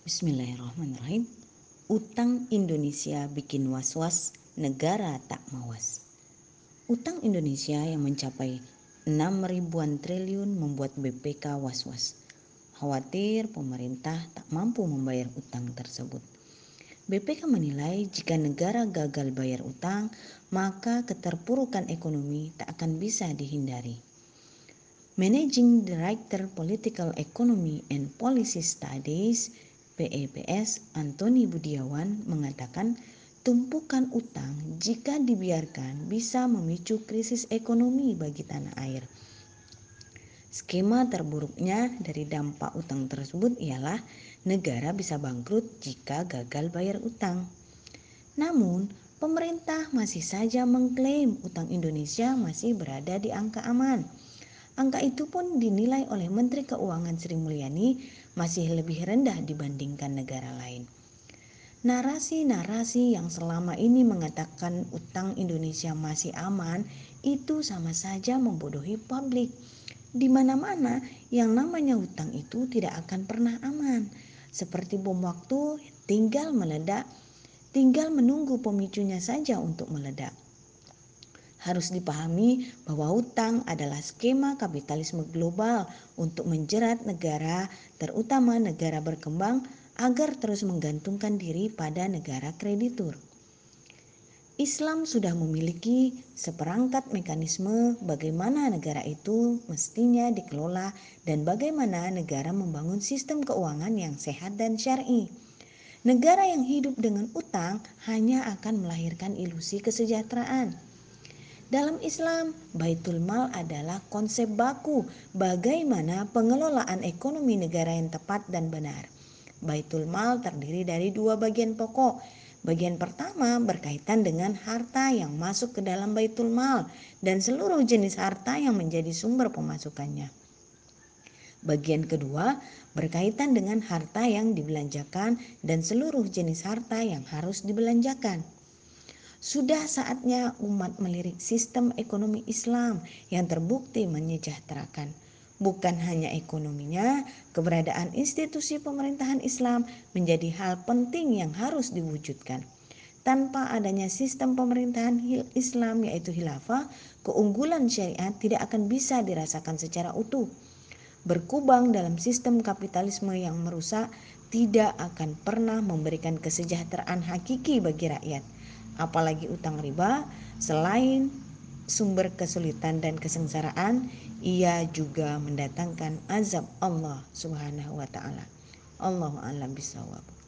Bismillahirrahmanirrahim. Utang Indonesia bikin was-was, negara tak mawas. Utang Indonesia yang mencapai 6 ribuan triliun membuat BPK was-was. Khawatir pemerintah tak mampu membayar utang tersebut. BPK menilai jika negara gagal bayar utang, maka keterpurukan ekonomi tak akan bisa dihindari. Managing Director Political Economy and Policy Studies PEPS Antoni Budiawan mengatakan tumpukan utang jika dibiarkan bisa memicu krisis ekonomi bagi tanah air. Skema terburuknya dari dampak utang tersebut ialah negara bisa bangkrut jika gagal bayar utang. Namun, pemerintah masih saja mengklaim utang Indonesia masih berada di angka aman. Angka itu pun dinilai oleh Menteri Keuangan Sri Mulyani masih lebih rendah dibandingkan negara lain. Narasi-narasi yang selama ini mengatakan utang Indonesia masih aman itu sama saja membodohi publik. Di mana-mana yang namanya utang itu tidak akan pernah aman. Seperti bom waktu tinggal meledak, tinggal menunggu pemicunya saja untuk meledak. Harus dipahami bahwa hutang adalah skema kapitalisme global untuk menjerat negara, terutama negara berkembang, agar terus menggantungkan diri pada negara kreditur. Islam sudah memiliki seperangkat mekanisme bagaimana negara itu mestinya dikelola dan bagaimana negara membangun sistem keuangan yang sehat dan syar'i. Negara yang hidup dengan utang hanya akan melahirkan ilusi kesejahteraan dalam Islam, Baitul Mal adalah konsep baku bagaimana pengelolaan ekonomi negara yang tepat dan benar. Baitul Mal terdiri dari dua bagian pokok. Bagian pertama berkaitan dengan harta yang masuk ke dalam Baitul Mal dan seluruh jenis harta yang menjadi sumber pemasukannya. Bagian kedua berkaitan dengan harta yang dibelanjakan dan seluruh jenis harta yang harus dibelanjakan. Sudah saatnya umat melirik sistem ekonomi Islam yang terbukti menyejahterakan. Bukan hanya ekonominya, keberadaan institusi pemerintahan Islam menjadi hal penting yang harus diwujudkan. Tanpa adanya sistem pemerintahan Islam yaitu khilafah, keunggulan syariat tidak akan bisa dirasakan secara utuh. Berkubang dalam sistem kapitalisme yang merusak tidak akan pernah memberikan kesejahteraan hakiki bagi rakyat apalagi utang riba, selain sumber kesulitan dan kesengsaraan, ia juga mendatangkan azab Allah Subhanahu wa taala. Allahu a'lam bisawab.